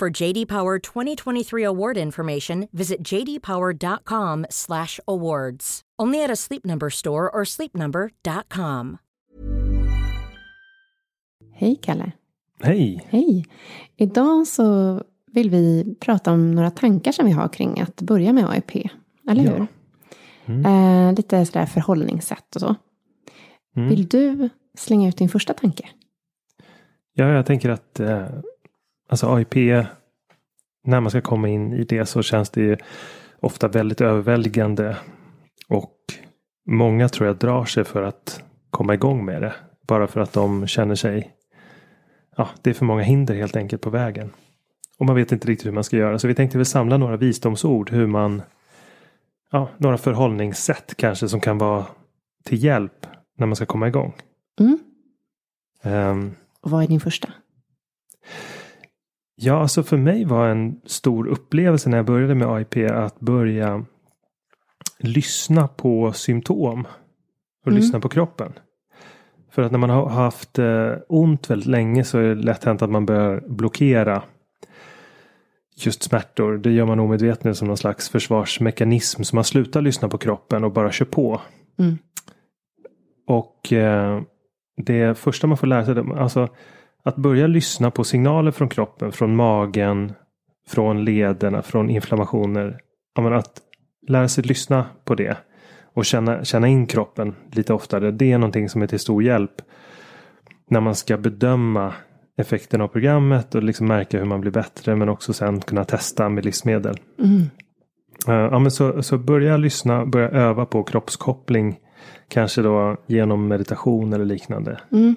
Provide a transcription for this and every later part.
For JD Power 2023 award information, visit jdpower.com/awards. Only at a Sleep Number store or sleepnumber.com. Hej Kalle! Hej! Hej! Idag så vill vi prata om några tankar som vi har kring att börja med AIP. Eller Ja. hur? Mm. Eh, lite sådär förhållningssätt och så. Mm. Vill du slänga ut din första tanke? Ja, jag tänker att eh, alltså AIP, när man ska komma in i det så känns det ju ofta väldigt överväldigande. Och många tror jag drar sig för att komma igång med det. Bara för att de känner sig, ja, det är för många hinder helt enkelt på vägen. Och man vet inte riktigt hur man ska göra. Så vi tänkte väl samla några visdomsord hur man, ja, några förhållningssätt kanske som kan vara till hjälp när man ska komma igång. Mm. Och vad är din första? Ja, alltså för mig var en stor upplevelse när jag började med AIP att börja lyssna på symptom. Och Mm. lyssna på kroppen. För att när man har haft eh, ont väldigt länge så är det lätt hänt att man börjar blockera just smärtor. Det gör man omedvetet som någon slags försvarsmekanism. Så man slutar lyssna på kroppen och bara kör på. Mm. Och eh, det första man får lära sig, alltså att börja lyssna på signaler från kroppen, från magen, från lederna, från inflammationer. Att lära sig lyssna på det och känna, känna in kroppen lite oftare. Det är någonting som är till stor hjälp när man ska bedöma effekten av programmet och liksom märka hur man blir bättre men också sen kunna testa med livsmedel. Mm. Eh, Ja, men så, så börja lyssna, börja öva på kroppskoppling. Kanske då genom meditation eller liknande. Mm.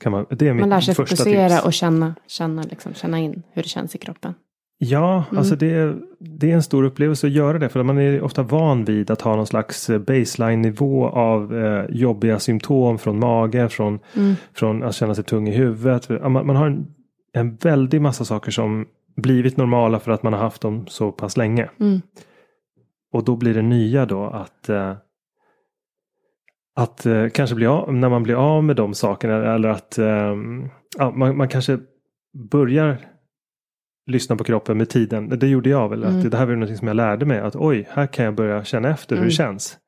Kan man, det är Man lär sig fokusera tips. och känna, känna, liksom, känna in hur det känns i kroppen. Ja, Mm. alltså det, är- det är en stor upplevelse att göra det. För man är ofta van vid att ha någon slags eh, baseline-nivå av eh, jobbiga symptom från mage, från, Mm. från att känna sig tung i huvudet. Man, man har en, en väldig massa saker som blivit normala för att man har haft dem så pass länge. Mm. Och då blir det nya då att eh, att eh, kanske bli av, när man blir av med de sakerna eller att eh, ja, man, man kanske börjar lyssna på kroppen med tiden. Det gjorde jag väl. Mm. Att det här var något som jag lärde mig. Att oj, här kan jag börja känna efter hur Mm. det känns.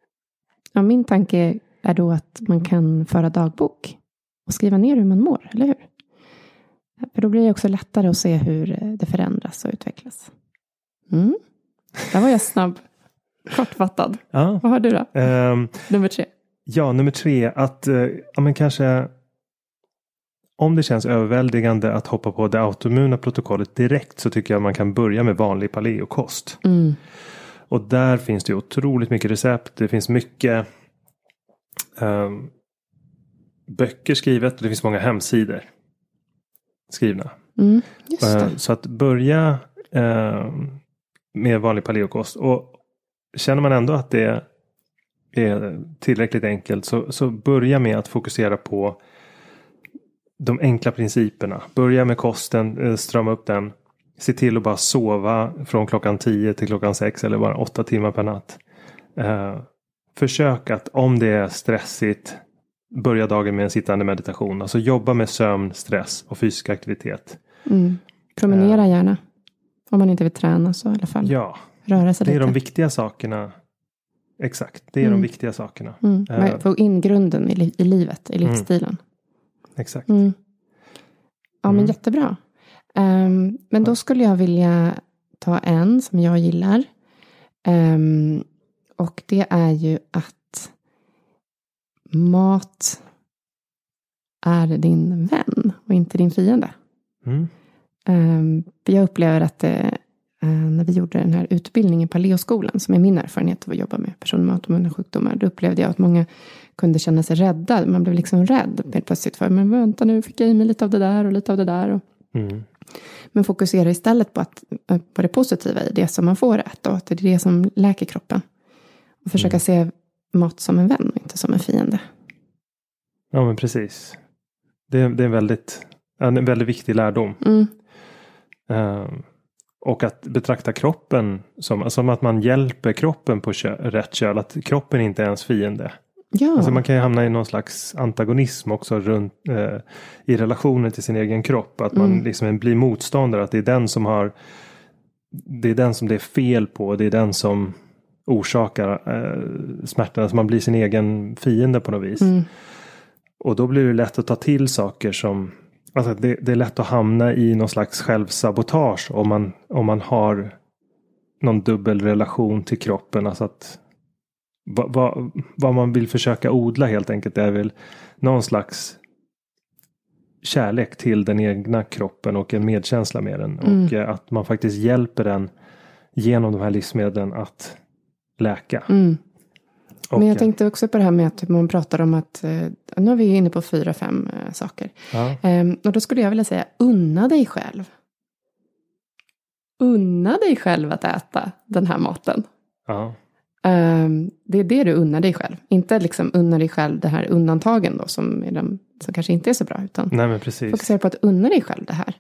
Ja, min tanke är då att man kan föra dagbok och skriva ner hur man mår, eller hur? För då blir det också lättare att se hur eh, det förändras och utvecklas. Mm. Där var jag snabb. Kortfattad. Ja. Vad har du då? Ehm, Nummer tre. Ja, nummer tre. Att eh, ja, men kanske om det känns överväldigande att hoppa på det autoimmuna protokollet direkt så tycker jag man kan börja med vanlig paleokost. Mm. Och där finns det otroligt mycket recept. Det finns mycket ehm, böcker skrivet och det finns många hemsidor skrivna. Mm. Eh. Så att börja ehm, med vanlig paleokost. Och känner man ändå att det är tillräckligt enkelt så, så börja med att fokusera på de enkla principerna. Börja med kosten, eh, strama upp den. Se till att bara sova från klockan 10 till klockan 6 eller bara 8 timmar per natt. Eh, försök att om det är stressigt börja dagen med en sittande meditation. Alltså jobba med sömn, stress och fysisk aktivitet. Mm. Promenera gärna. Om man inte vill träna så i alla fall. Ja, Röra sig det är lite. de viktiga sakerna. Exakt, det är Mm. de viktiga sakerna. Mm. Eh. Få in grunden i, li- i livet, i Mm. livsstilen. Exakt. Mm. Ja, men Mm. jättebra. Ehm, men då skulle jag vilja ta en som jag gillar. Ehm, och det är ju att mat är din vän och inte din fiende. Um, jag upplever att det, när vi gjorde den här utbildningen på Leoskolan, som är min erfarenhet av att jobba med personer med autoimmuna sjukdomar, då upplevde jag att många kunde känna sig rädda. Man blev liksom rädd helt plötsligt för, men vänta nu fick jag i mig lite av det där och lite av det där. Och, Mm. men fokusera istället på, att, eh, på det positiva i det som man får äta och att det är det som läker kroppen. Och försöka Mm. se mat som en vän och inte som en fiende. Ja men precis. Det, är- det är en väldigt, en väldigt viktig lärdom. Mm. Ehm, och att betrakta kroppen som, som att man hjälper kroppen på kö, rätt köl. Att kroppen inte är ens fiende. Ja, Alltså man kan ju hamna i någon slags antagonism också runt, eh, i relationen till sin egen kropp. Att man Mm. liksom blir motståndare. Att det är den som har det är den som det är fel på. Det är den som orsakar eh, smärtan. Alltså man blir sin egen fiende på något vis. mm. Och då blir det lätt att ta till saker som Alltså det, det är lätt att hamna i någon slags självsabotage om man, om man har någon dubbel relation till kroppen. Alltså att vad, vad, vad man vill försöka odla helt enkelt är väl någon slags kärlek till den egna kroppen och en medkänsla med den. Mm. Och eh, att man faktiskt hjälper den genom de här livsmedlen att läka. Mm. Och, Men jag tänkte också på det här med att man pratar om att, eh, nu är vi inne på fyra, fem eh, saker. ja, Ehm, och då skulle jag vilja säga, unna dig själv. Unna dig själv att äta den här maten. ja, Ehm, det är det du unnar dig själv. Inte liksom unna dig själv det här undantagen då, som, är de, som kanske inte är så bra. Utan nej men precis. fokusera på att unna dig själv det här.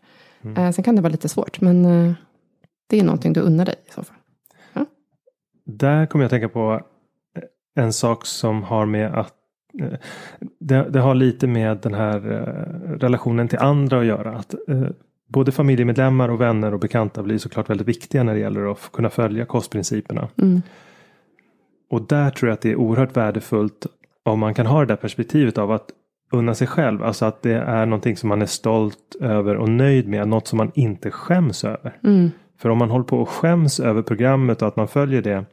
Mm. Eh, sen kan det vara lite svårt, men eh, det är någonting du unnar dig i så fall. Där kommer jag att tänka på en sak som har med att eh, det, det har lite med den här eh, relationen till andra att göra. Att, eh, både familjemedlemmar och vänner och bekanta blir såklart väldigt viktiga när det gäller att kunna följa kostprinciperna. Mm. Och där tror jag att det är oerhört värdefullt om man kan ha det där perspektivet av att unna sig själv. Alltså att det är någonting som man är stolt över och nöjd med. Något som man inte skäms över. Mm. För om man håller på och skäms över programmet och att man följer det.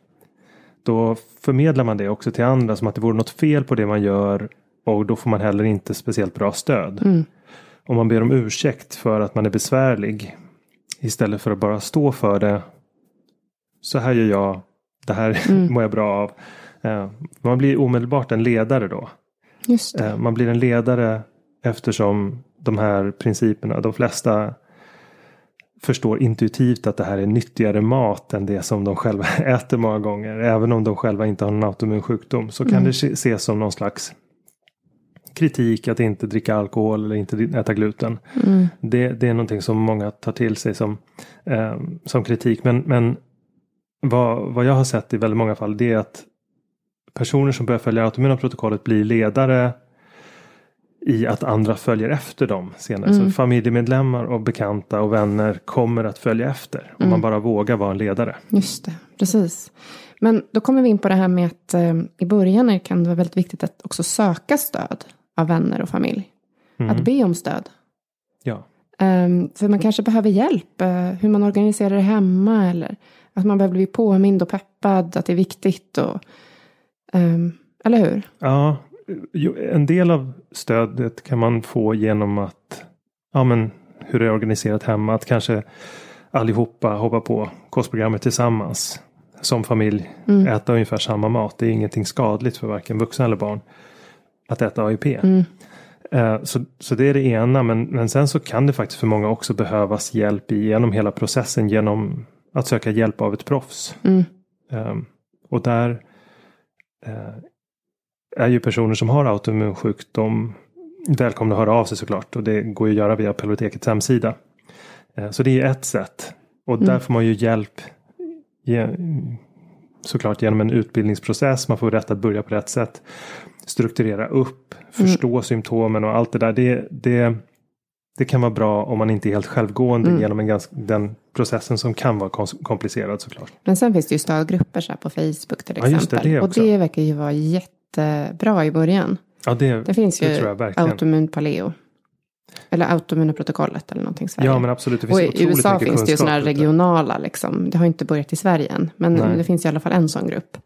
Då förmedlar man det också till andra som att det vore något fel på det man gör. Och då får man heller inte speciellt bra stöd. Mm. Om man ber om ursäkt för att man är besvärlig. Istället för att bara stå för det. Så här gör jag. Det här Mm. mår jag bra av. Eh, Man blir omedelbart en ledare då. Just det. Eh, Man blir en ledare eftersom de här principerna, de flesta förstår intuitivt att det här är nyttigare mat än det som de själva äter många gånger. Även om de själva inte har någon autoimmun sjukdom så kan Mm. det se- ses som någon slags kritik att inte dricka alkohol eller inte äta gluten. Mm. Det, det är någonting som många tar till sig som, eh, som kritik. Men, men vad, vad jag har sett i väldigt många fall det är att personer som börjar följa autoimmuna protokollet blir ledare i att andra följer efter dem senare. Mm. Så familjemedlemmar och bekanta och vänner kommer att följa efter. Om Mm. man bara vågar vara en ledare. Just det, precis. Men då kommer vi in på det här med att eh, i början kan det vara väldigt viktigt att också söka stöd av vänner och familj. Mm. Att be om stöd. Ja. Ehm, för man kanske behöver hjälp. eh, hur man organiserar det hemma. Eller att man behöver bli påmind och peppad. Att det är viktigt. Och, ehm, eller hur? Ja, en del av stödet kan man få genom att ja, men, hur det är organiserat hemma. Att kanske allihopa hoppa på kostprogrammet tillsammans. Som familj Mm. äta ungefär samma mat. Det är ingenting skadligt för varken vuxna eller barn. Att äta AIP. Mm. Eh, Så, så det är det ena. Men, men sen så kan det faktiskt för många också behövas hjälp genom hela processen. Genom att söka hjälp av ett proffs. Mm. Um, och där eh, är ju personer som har autoimmun sjukdom välkomna att höra av sig såklart. Och det går ju att göra via Apellotekets hemsida. Eh, så det är ett sätt. Och där Mm. får man ju hjälp såklart genom en utbildningsprocess. Man får rätt att börja på rätt sätt. Strukturera upp, förstå symptomen och allt det där. Det, det, det kan vara bra om man inte är helt självgående Mm. genom en ganska, den processen som kan vara komplicerad såklart. Men sen finns det ju stödgrupper så här på Facebook till Ja, just det, exempel. det och det verkar ju vara jättebra i början. Ja, det, Det finns det ju verkligen. autoimmun paleo. Eller autoimmuna protokollet eller någonting i Sverige. Ja, men absolut. Det finns och i USA finns det ju sådana här regionala, liksom. det har inte börjat i Sverige än. Men Nej. det finns i alla fall en sån grupp.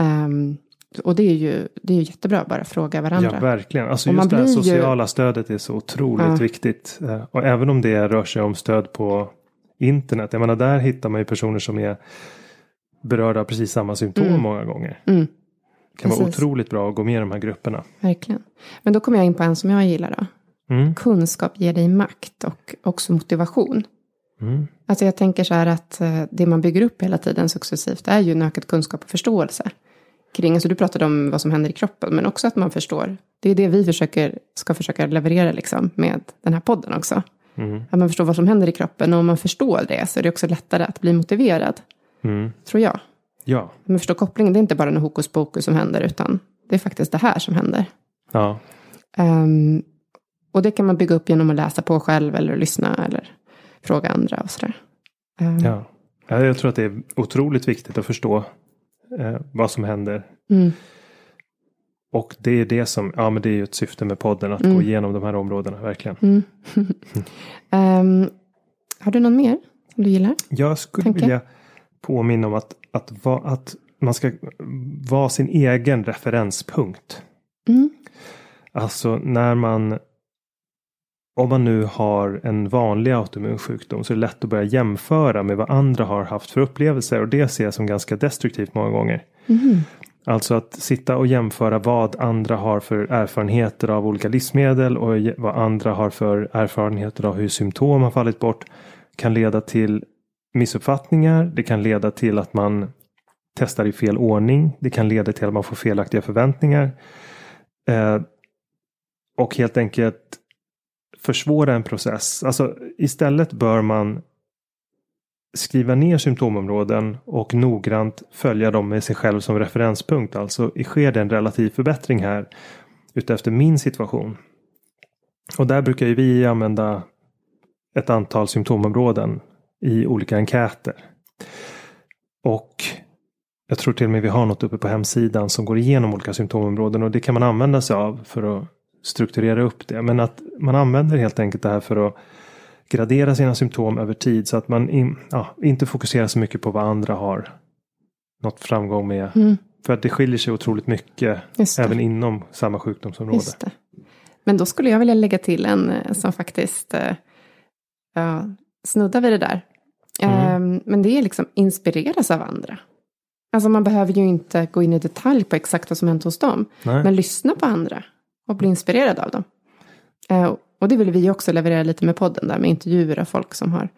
Ehm, och det är, ju, det är ju jättebra att bara fråga varandra. Ja, verkligen. Alltså just det här blir ju- sociala stödet är så otroligt Ja. viktigt. Eh, Och även om det rör sig om stöd på internet. Jag menar, där hittar man ju personer som är berörda av precis samma symptom Mm. många gånger. Mm, Kan vara Precis. otroligt bra att gå med i de här grupperna. verkligen. Men då kommer jag in på en som jag gillar då. Mm. Kunskap ger dig makt och också motivation. Mm. Alltså jag tänker så här att eh, det man bygger upp hela tiden successivt är ju en ökad kunskap och förståelse. Kring, alltså du pratade om vad som händer i kroppen, men också att man förstår. Det är det vi försöker, ska försöka leverera liksom med den här podden också. Mm. Att man förstår vad som händer i kroppen och om man förstår det så är det också lättare att bli motiverad, Mm. tror jag. Ja. Man förstår kopplingen, det är inte bara en hokus pokus som händer, utan det är faktiskt det här som händer. ja. Ehm, och det kan man bygga upp genom att läsa på själv eller lyssna eller fråga andra och sådär. Ehm, Ja. Ja, Jag tror att det är otroligt viktigt att förstå eh, vad som händer. Mm. Och det är det som, ja men det är ju ett syfte med podden att Mm. gå igenom de här områdena verkligen. Mm. Ehm, har du någon mer som du gillar? Jag skulle Tänker. vilja påminna om att, att, va, att man ska vara sin egen referenspunkt. Mm. Alltså när man om man nu har en vanlig autoimmun sjukdom så är det lätt att börja jämföra med vad andra har haft för upplevelser och det ser jag som ganska destruktivt många gånger. Mhm. Alltså att sitta och jämföra vad andra har för erfarenheter av olika livsmedel och vad andra har för erfarenheter av hur symptom har fallit bort kan leda till missuppfattningar. Det kan leda till att man testar i fel ordning. Det kan leda till att man får felaktiga förväntningar. Eh, och helt enkelt försvåra en process. Alltså istället bör man skriva ner symptomområden och noggrant följa dem med sig själv som referenspunkt. Alltså sker det en relativ förbättring här utefter min situation. Och där brukar ju vi använda ett antal symptomområden i olika enkäter. Och jag tror till och med vi har något uppe på hemsidan som går igenom olika symptomområden och det kan man använda sig av för att strukturera upp det. Men att man använder helt enkelt det här för att gradera sina symptom över tid så att man in, ja, inte fokuserar så mycket på vad andra har nått framgång med. Mm. För att det skiljer sig otroligt mycket även inom samma sjukdomsområde. Men då skulle jag vilja lägga till en eh, som faktiskt ja, snuddar vid det där. Mm. Eh, men det är liksom inspireras av andra. Alltså man behöver ju inte gå in i detalj på exakt vad som hänt hos dem. Nej. Men lyssna på andra och bli inspirerad av dem. Eh, och det vill vi också leverera lite med podden där med intervjuer av folk som har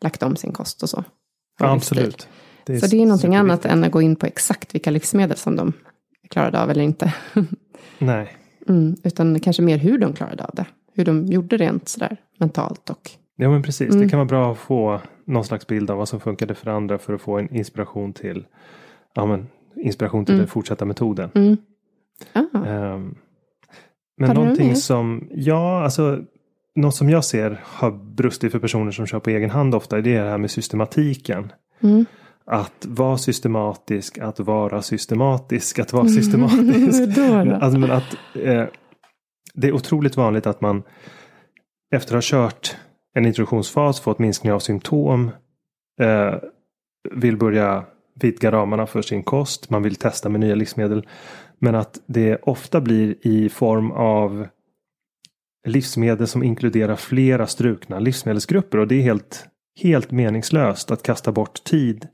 lagt om sin kost och så. ja, absolut. så det är någonting annat än att gå in på exakt vilka livsmedel som de klarade av eller inte. Nej, Mm, utan kanske mer hur de klarade av det. Hur de gjorde rent sådär mentalt och ja men precis. Mm. Det kan vara bra att få någon slags bild av vad som funkade för andra för att få en inspiration till ja, men, inspiration till Mm. den fortsatta metoden. mm. Ehm, men Har någonting som, ja alltså något som jag ser har brustit för personer som kör på egen hand ofta det är det här med systematiken. mm. Att vara systematisk, att vara systematisk, att vara systematisk. Då då? Alltså, men att, eh, det är otroligt vanligt att man efter att ha kört en introduktionsfas, fått minskning av symptom, eh, vill börja vidga ramarna för sin kost, man vill testa med nya livsmedel. Men att det ofta blir i form av livsmedel som inkluderar flera strukna livsmedelsgrupper och det är helt, helt meningslöst att kasta bort tid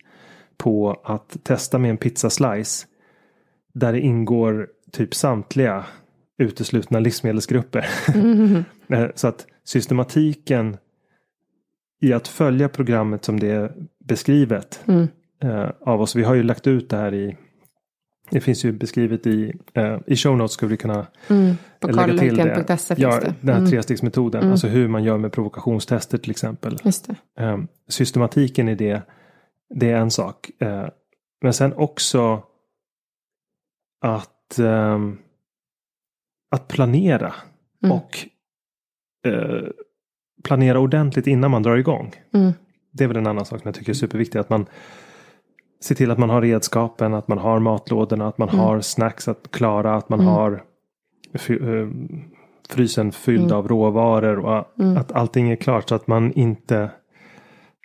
på att testa med en pizzaslice där det ingår typ samtliga uteslutna livsmedelsgrupper. Mm. Eh, Så att systematiken i att följa programmet som det är beskrivet Mm. eh, av oss. Vi har ju lagt ut det här i det finns ju beskrivet i, eh, i show notes skulle vi kunna Mm. På lägga till det. Ja, det. den här Mm. trestegsmetoden. Mm. Alltså hur man gör med provokationstester till exempel. Eh, systematiken i det, det är en sak. Eh, men sen också att, ehm, att planera. Mm. Och eh, planera ordentligt innan man drar igång. Mm. Det är väl en annan sak som jag tycker är superviktig. Att man ser till att man har redskapen, att man har matlådorna, att man Mm. har snacks att klara, att man Mm. har eh, frysen fylld Mm. av råvaror och Mm. att allting är klart så att man inte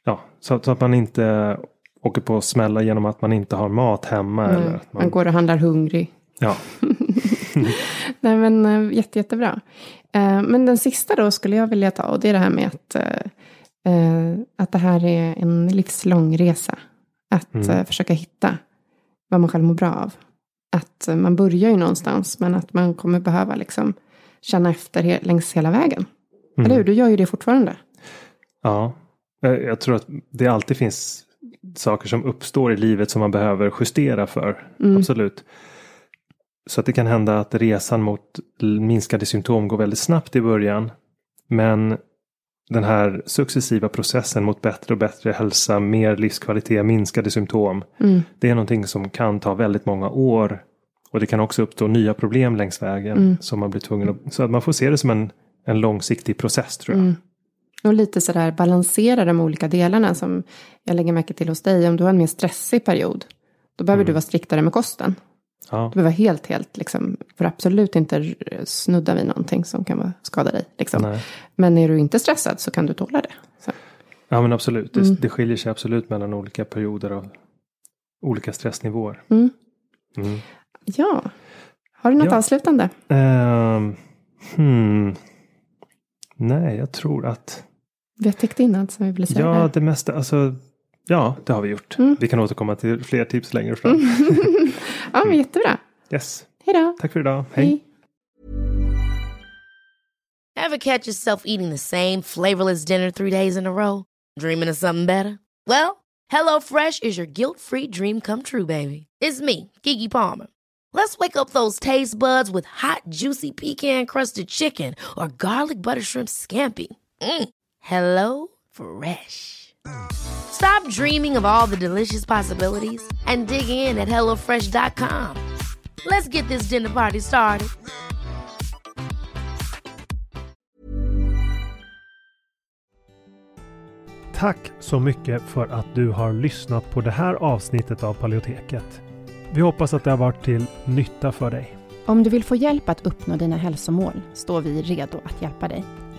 ja, så, så att man inte åker på att smälla genom att man inte har mat hemma. Nej, Eller att man... man, går och handlar hungrig. ja, Nej men eh, jätte, jättebra. Eh, Men den sista då skulle jag vilja ta och det är det här med att, eh, att det här är en livslång resa. Att Mm. försöka hitta vad man själv mår bra av. Att man börjar ju någonstans men att man kommer behöva liksom känna efter längs hela vägen. Mm. Eller hur? Du gör ju det fortfarande. Ja, jag tror att det alltid finns saker som uppstår i livet som man behöver justera för. Mm. Absolut. Så att det kan hända att resan mot minskade symptom går väldigt snabbt i början. Men den här successiva processen mot bättre och bättre hälsa, mer livskvalitet, minskade symptom. Mm. Det är någonting som kan ta väldigt många år. Och det kan också uppstå nya problem längs vägen. Mm. Som man blir tvungen att... Så att man får se det som en, en långsiktig process tror jag. Mm. Och lite sådär balansera de olika delarna som jag lägger märke till hos dig. Om du har en mer stressig period. Då behöver Mm. du vara striktare med kosten. Ja, Du behöver helt, helt liksom, för absolut inte snudda vid någonting som kan skada dig. Liksom. Men är du inte stressad så kan du tåla det. Så. Ja men absolut. Det, Mm. det skiljer sig absolut mellan olika perioder av olika stressnivåer. Mm. Mm. Ja. Har du något Ja. avslutande? Ehm, hmm. Nej, jag tror att Vi har täckt in allt som vi ville säga. ja, det mesta, alltså ja, det har vi gjort. Mm. Vi kan återkomma till fler tips längre fram. ja, men jättebra. Yes, Hej då. tack för idag. Hej. Ever catch yourself eating the same flavorless dinner three days in a row? Dreaming of something better? Well, Hello Fresh is your guilt-free dream come true, baby. It's me, Kiki Palmer. Let's wake up those taste buds with hot, juicy pecan crusted chicken or garlic butter shrimp scampi. Mm. Hello Fresh. Stop dreaming of all the delicious possibilities and dig in at HelloFresh.com. Let's get this dinner party started. Tack så mycket för att du har lyssnat på det här avsnittet av Paleoteket. Vi hoppas att det har varit till nytta för dig. Om du vill få hjälp att uppnå dina hälsomål står vi redo att hjälpa dig.